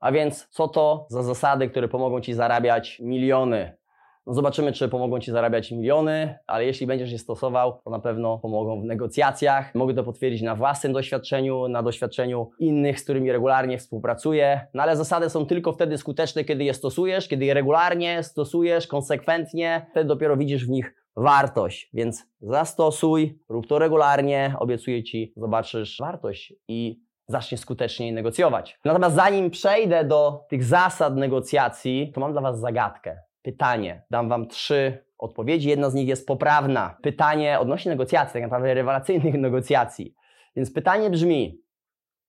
A więc co to za zasady, które pomogą Ci zarabiać miliony? No zobaczymy, czy pomogą Ci zarabiać miliony, ale jeśli będziesz je stosował, to na pewno pomogą w negocjacjach. Mogę to potwierdzić na własnym doświadczeniu, na doświadczeniu innych, z którymi regularnie współpracuję. No ale zasady są tylko wtedy skuteczne, kiedy je stosujesz, kiedy je regularnie stosujesz, konsekwentnie, wtedy dopiero widzisz w nich wartość. Więc zastosuj, rób to regularnie, obiecuję Ci, zobaczysz wartość i zaczniesz skuteczniej negocjować. Natomiast zanim przejdę do tych zasad negocjacji, to mam dla Was zagadkę pytanie. Dam Wam trzy odpowiedzi. Jedna z nich jest poprawna. Pytanie odnośnie negocjacji, tak naprawdę rewelacyjnych negocjacji. Więc pytanie brzmi,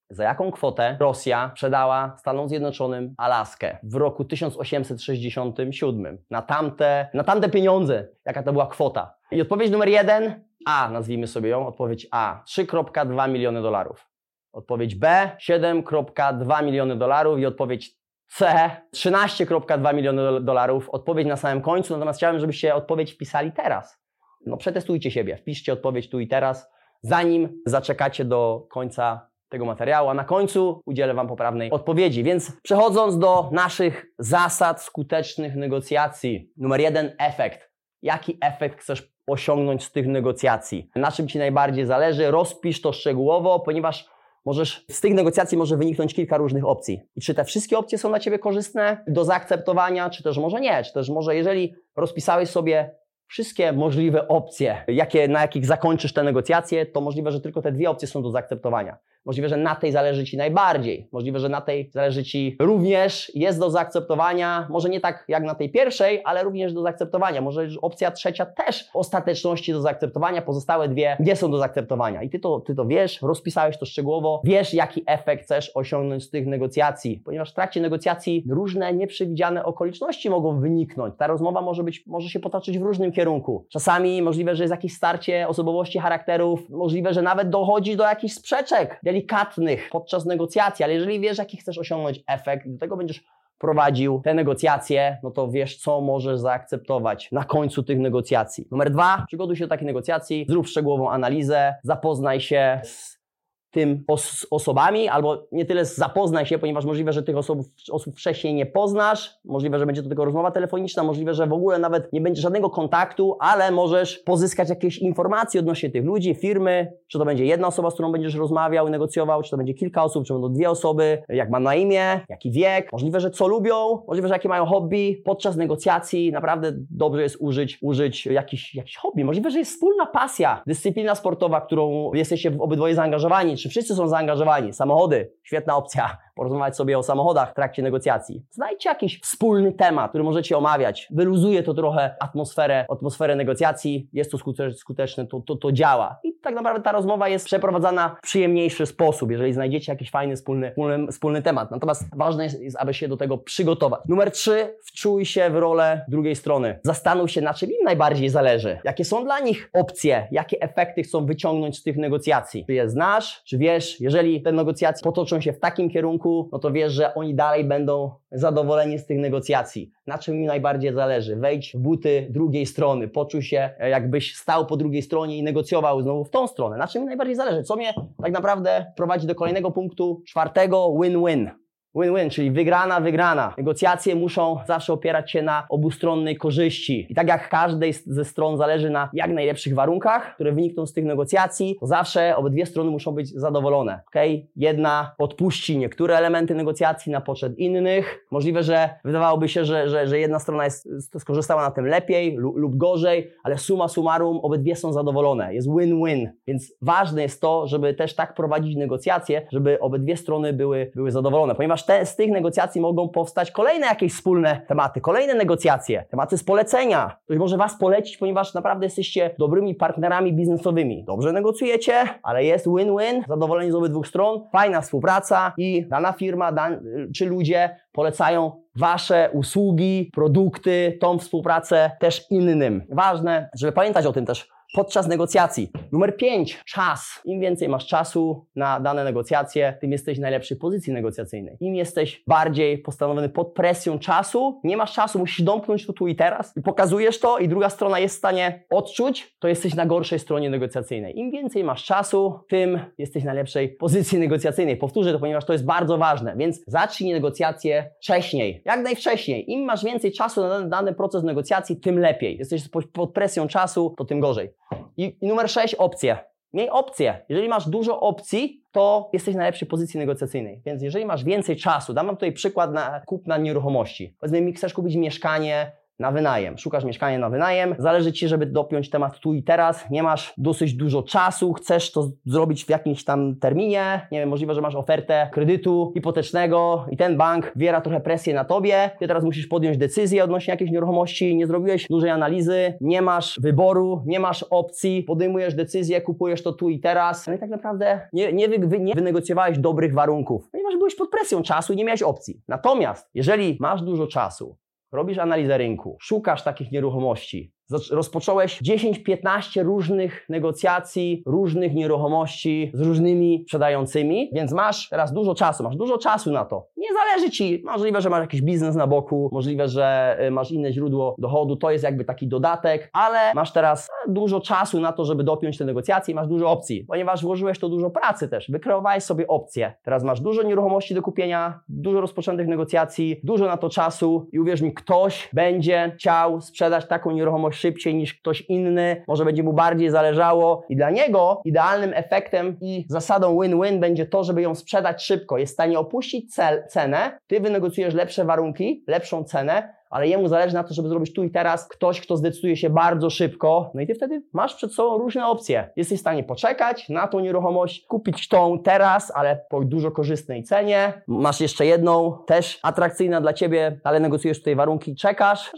za jaką kwotę Rosja sprzedała Stanom Zjednoczonym Alaskę w roku 1867 na tamte, na tamte pieniądze? Jaka to była kwota? I odpowiedź numer jeden, A, nazwijmy sobie ją, odpowiedź A, 3,2 miliony dolarów. Odpowiedź B, 7,2 miliony dolarów i odpowiedź C 13,2 miliony dolarów, odpowiedź na samym końcu, natomiast chciałem, żebyście odpowiedź wpisali teraz. No przetestujcie siebie, wpiszcie odpowiedź tu i teraz, zanim zaczekacie do końca tego materiału, a na końcu udzielę Wam poprawnej odpowiedzi. Więc przechodząc do naszych zasad skutecznych negocjacji. Numer jeden, efekt. Jaki efekt chcesz osiągnąć z tych negocjacji? Na czym Ci najbardziej zależy? Rozpisz to szczegółowo, ponieważ możesz, z tych negocjacji może wyniknąć kilka różnych opcji. I czy te wszystkie opcje są dla Ciebie korzystne do zaakceptowania, czy też może nie, czy też może jeżeli rozpisałeś sobie wszystkie możliwe opcje, jakie, na jakich zakończysz te negocjacje, to możliwe, że tylko te dwie opcje są do zaakceptowania. Możliwe, że na tej zależy Ci najbardziej. Możliwe, że na tej zależy Ci również, jest do zaakceptowania. Może nie tak jak na tej pierwszej, ale również do zaakceptowania. Może opcja trzecia też w ostateczności do zaakceptowania. Pozostałe dwie nie są do zaakceptowania. I Ty to, ty to wiesz, rozpisałeś to szczegółowo, wiesz, jaki efekt chcesz osiągnąć z tych negocjacji. Ponieważ w trakcie negocjacji różne nieprzewidziane okoliczności mogą wyniknąć. Ta rozmowa może, być, może się potoczyć w różnym kierunku. Czasami możliwe, że jest jakieś starcie osobowości, charakterów. Możliwe, że nawet dochodzi do jakichś sprzeczek delikatnych podczas negocjacji, ale jeżeli wiesz, jaki chcesz osiągnąć efekt do tego będziesz prowadził te negocjacje, no to wiesz, co możesz zaakceptować na końcu tych negocjacji. Numer dwa, przygotuj się do takiej negocjacji, zrób szczegółową analizę, zapoznaj się z tym os osobami, albo nie tyle zapoznaj się, ponieważ możliwe, że tych osób, osób wcześniej nie poznasz, możliwe, że będzie to tylko rozmowa telefoniczna, możliwe, że w ogóle nawet nie będzie żadnego kontaktu, ale możesz pozyskać jakieś informacje odnośnie tych ludzi, firmy, czy to będzie jedna osoba, z którą będziesz rozmawiał negocjował, czy to będzie kilka osób, czy będą dwie osoby, jak ma na imię, jaki wiek, możliwe, że co lubią, możliwe, że jakie mają hobby. Podczas negocjacji naprawdę dobrze jest użyć, użyć jakiś, jakiś hobby. Możliwe, że jest wspólna pasja, dyscyplina sportowa, którą jesteście obydwoje zaangażowani, czy wszyscy są zaangażowani. Samochody, świetna opcja porozmawiać sobie o samochodach w trakcie negocjacji. Znajdźcie jakiś wspólny temat, który możecie omawiać. Wyluzuje to trochę atmosferę, atmosferę negocjacji. Jest to skuteczne, to, to, to działa. I tak naprawdę ta rozmowa jest przeprowadzana w przyjemniejszy sposób, jeżeli znajdziecie jakiś fajny, wspólny, wspólny, wspólny temat. Natomiast ważne jest, jest, aby się do tego przygotować. Numer trzy, wczuj się w rolę drugiej strony. Zastanów się, na czym im najbardziej zależy. Jakie są dla nich opcje, jakie efekty chcą wyciągnąć z tych negocjacji. Czy je znasz, czy wiesz, jeżeli te negocjacje potoczą się w takim kierunku, no to wiesz, że oni dalej będą zadowoleni z tych negocjacji. Na czym mi najbardziej zależy? Wejdź w buty drugiej strony, poczuj się e, jakbyś stał po drugiej stronie i negocjował znowu w tą stronę. Na czym mi najbardziej zależy? Co mnie tak naprawdę prowadzi do kolejnego punktu, czwartego, win-win. Win-win, czyli wygrana, wygrana. Negocjacje muszą zawsze opierać się na obustronnej korzyści. I tak jak każdej ze stron zależy na jak najlepszych warunkach, które wynikną z tych negocjacji, to zawsze obydwie strony muszą być zadowolone. Okay? Jedna odpuści niektóre elementy negocjacji na poczet innych. Możliwe, że wydawałoby się, że, że, że jedna strona jest, skorzystała na tym lepiej lub, lub gorzej, ale suma summarum obydwie są zadowolone. Jest win-win. Więc ważne jest to, żeby też tak prowadzić negocjacje, żeby obydwie strony były, były zadowolone, ponieważ ponieważ te, z tych negocjacji mogą powstać kolejne jakieś wspólne tematy, kolejne negocjacje, tematy z polecenia. Ktoś może Was polecić, ponieważ naprawdę jesteście dobrymi partnerami biznesowymi. Dobrze negocjujecie, ale jest win-win, zadowolenie z obydwu stron, fajna współpraca i dana firma dan, czy ludzie polecają Wasze usługi, produkty, tą współpracę też innym. Ważne, żeby pamiętać o tym też, podczas negocjacji. Numer 5. Czas. Im więcej masz czasu na dane negocjacje, tym jesteś w najlepszej pozycji negocjacyjnej. Im jesteś bardziej postanowiony pod presją czasu, nie masz czasu, musisz domknąć to tu i teraz i pokazujesz to i druga strona jest w stanie odczuć, to jesteś na gorszej stronie negocjacyjnej. Im więcej masz czasu, tym jesteś w najlepszej pozycji negocjacyjnej. Powtórzę to, ponieważ to jest bardzo ważne, więc zacznij negocjacje wcześniej, jak najwcześniej. Im masz więcej czasu na dany proces negocjacji, tym lepiej. Jesteś pod presją czasu, to tym gorzej. I, i numer 6, opcje. Miej opcje. Jeżeli masz dużo opcji, to jesteś w najlepszej pozycji negocjacyjnej. Więc jeżeli masz więcej czasu, dam wam tutaj przykład na kupna nieruchomości. Powiedzmy mi, chcesz kupić mieszkanie na wynajem. Szukasz mieszkania na wynajem, zależy Ci, żeby dopiąć temat tu i teraz, nie masz dosyć dużo czasu, chcesz to zrobić w jakimś tam terminie, nie wiem, możliwe, że masz ofertę kredytu hipotecznego i ten bank wiera trochę presję na Tobie, Ty teraz musisz podjąć decyzję odnośnie jakiejś nieruchomości, nie zrobiłeś dużej analizy, nie masz wyboru, nie masz opcji, podejmujesz decyzję, kupujesz to tu i teraz, no i tak naprawdę nie, nie, wy, nie wynegocjowałeś dobrych warunków, ponieważ byłeś pod presją czasu i nie miałeś opcji. Natomiast, jeżeli masz dużo czasu, robisz analizę rynku, szukasz takich nieruchomości, rozpocząłeś 10-15 różnych negocjacji, różnych nieruchomości z różnymi sprzedającymi, więc masz teraz dużo czasu, masz dużo czasu na to. Nie zależy Ci, możliwe, że masz jakiś biznes na boku, możliwe, że y, masz inne źródło dochodu, to jest jakby taki dodatek, ale masz teraz dużo czasu na to, żeby dopiąć te negocjacje masz dużo opcji, ponieważ włożyłeś to dużo pracy też, wykreowałeś sobie opcje. Teraz masz dużo nieruchomości do kupienia, dużo rozpoczętych negocjacji, dużo na to czasu i uwierz mi, ktoś będzie chciał sprzedać taką nieruchomość szybciej niż ktoś inny, może będzie mu bardziej zależało i dla niego idealnym efektem i zasadą win-win będzie to, żeby ją sprzedać szybko. Jest w stanie opuścić cel, cenę, ty wynegocjujesz lepsze warunki, lepszą cenę, ale jemu zależy na to, żeby zrobić tu i teraz ktoś, kto zdecyduje się bardzo szybko. No i ty wtedy masz przed sobą różne opcje. Jesteś w stanie poczekać na tą nieruchomość, kupić tą teraz, ale po dużo korzystnej cenie. Masz jeszcze jedną, też atrakcyjna dla ciebie, ale negocjujesz tutaj warunki, czekasz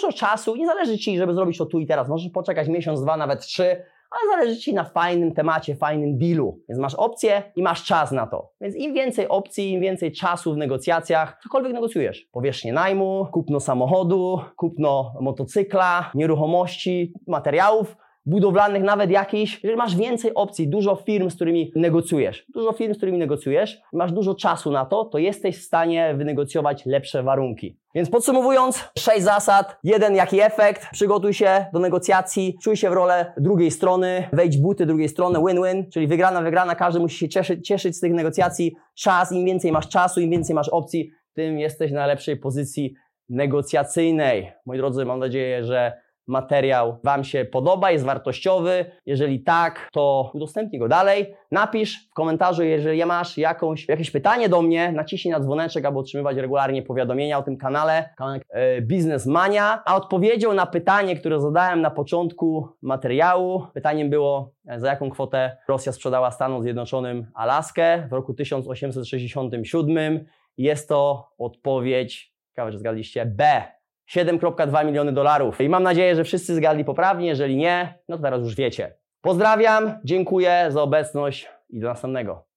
dużo czasu, nie zależy Ci, żeby zrobić to tu i teraz. Możesz poczekać miesiąc, dwa, nawet trzy, ale zależy Ci na fajnym temacie, fajnym dealu. Więc masz opcję i masz czas na to. Więc im więcej opcji, im więcej czasu w negocjacjach, cokolwiek negocjujesz. Powierzchnię najmu, kupno samochodu, kupno motocykla, nieruchomości, materiałów, budowlanych, nawet jakichś, jeżeli masz więcej opcji, dużo firm, z którymi negocjujesz, dużo firm, z którymi negocjujesz, masz dużo czasu na to, to jesteś w stanie wynegocjować lepsze warunki. Więc podsumowując, sześć zasad. Jeden, jaki efekt? Przygotuj się do negocjacji, czuj się w rolę drugiej strony, wejdź buty drugiej strony, win-win, czyli wygrana, wygrana, każdy musi się cieszyć, cieszyć z tych negocjacji. Czas, im więcej masz czasu, im więcej masz opcji, tym jesteś na lepszej pozycji negocjacyjnej. Moi drodzy, mam nadzieję, że materiał Wam się podoba, jest wartościowy. Jeżeli tak, to udostępnij go dalej. Napisz w komentarzu, jeżeli masz jakąś, jakieś pytanie do mnie, naciśnij na dzwoneczek, aby otrzymywać regularnie powiadomienia o tym kanale, kanał e, Biznes Mania. A odpowiedzią na pytanie, które zadałem na początku materiału, pytaniem było, za jaką kwotę Rosja sprzedała Stanom Zjednoczonym Alaskę w roku 1867. Jest to odpowiedź, ciekawe, że zgadliście, B. 7,2 miliony dolarów. I mam nadzieję, że wszyscy zgadli poprawnie. Jeżeli nie, no to teraz już wiecie. Pozdrawiam, dziękuję za obecność i do następnego.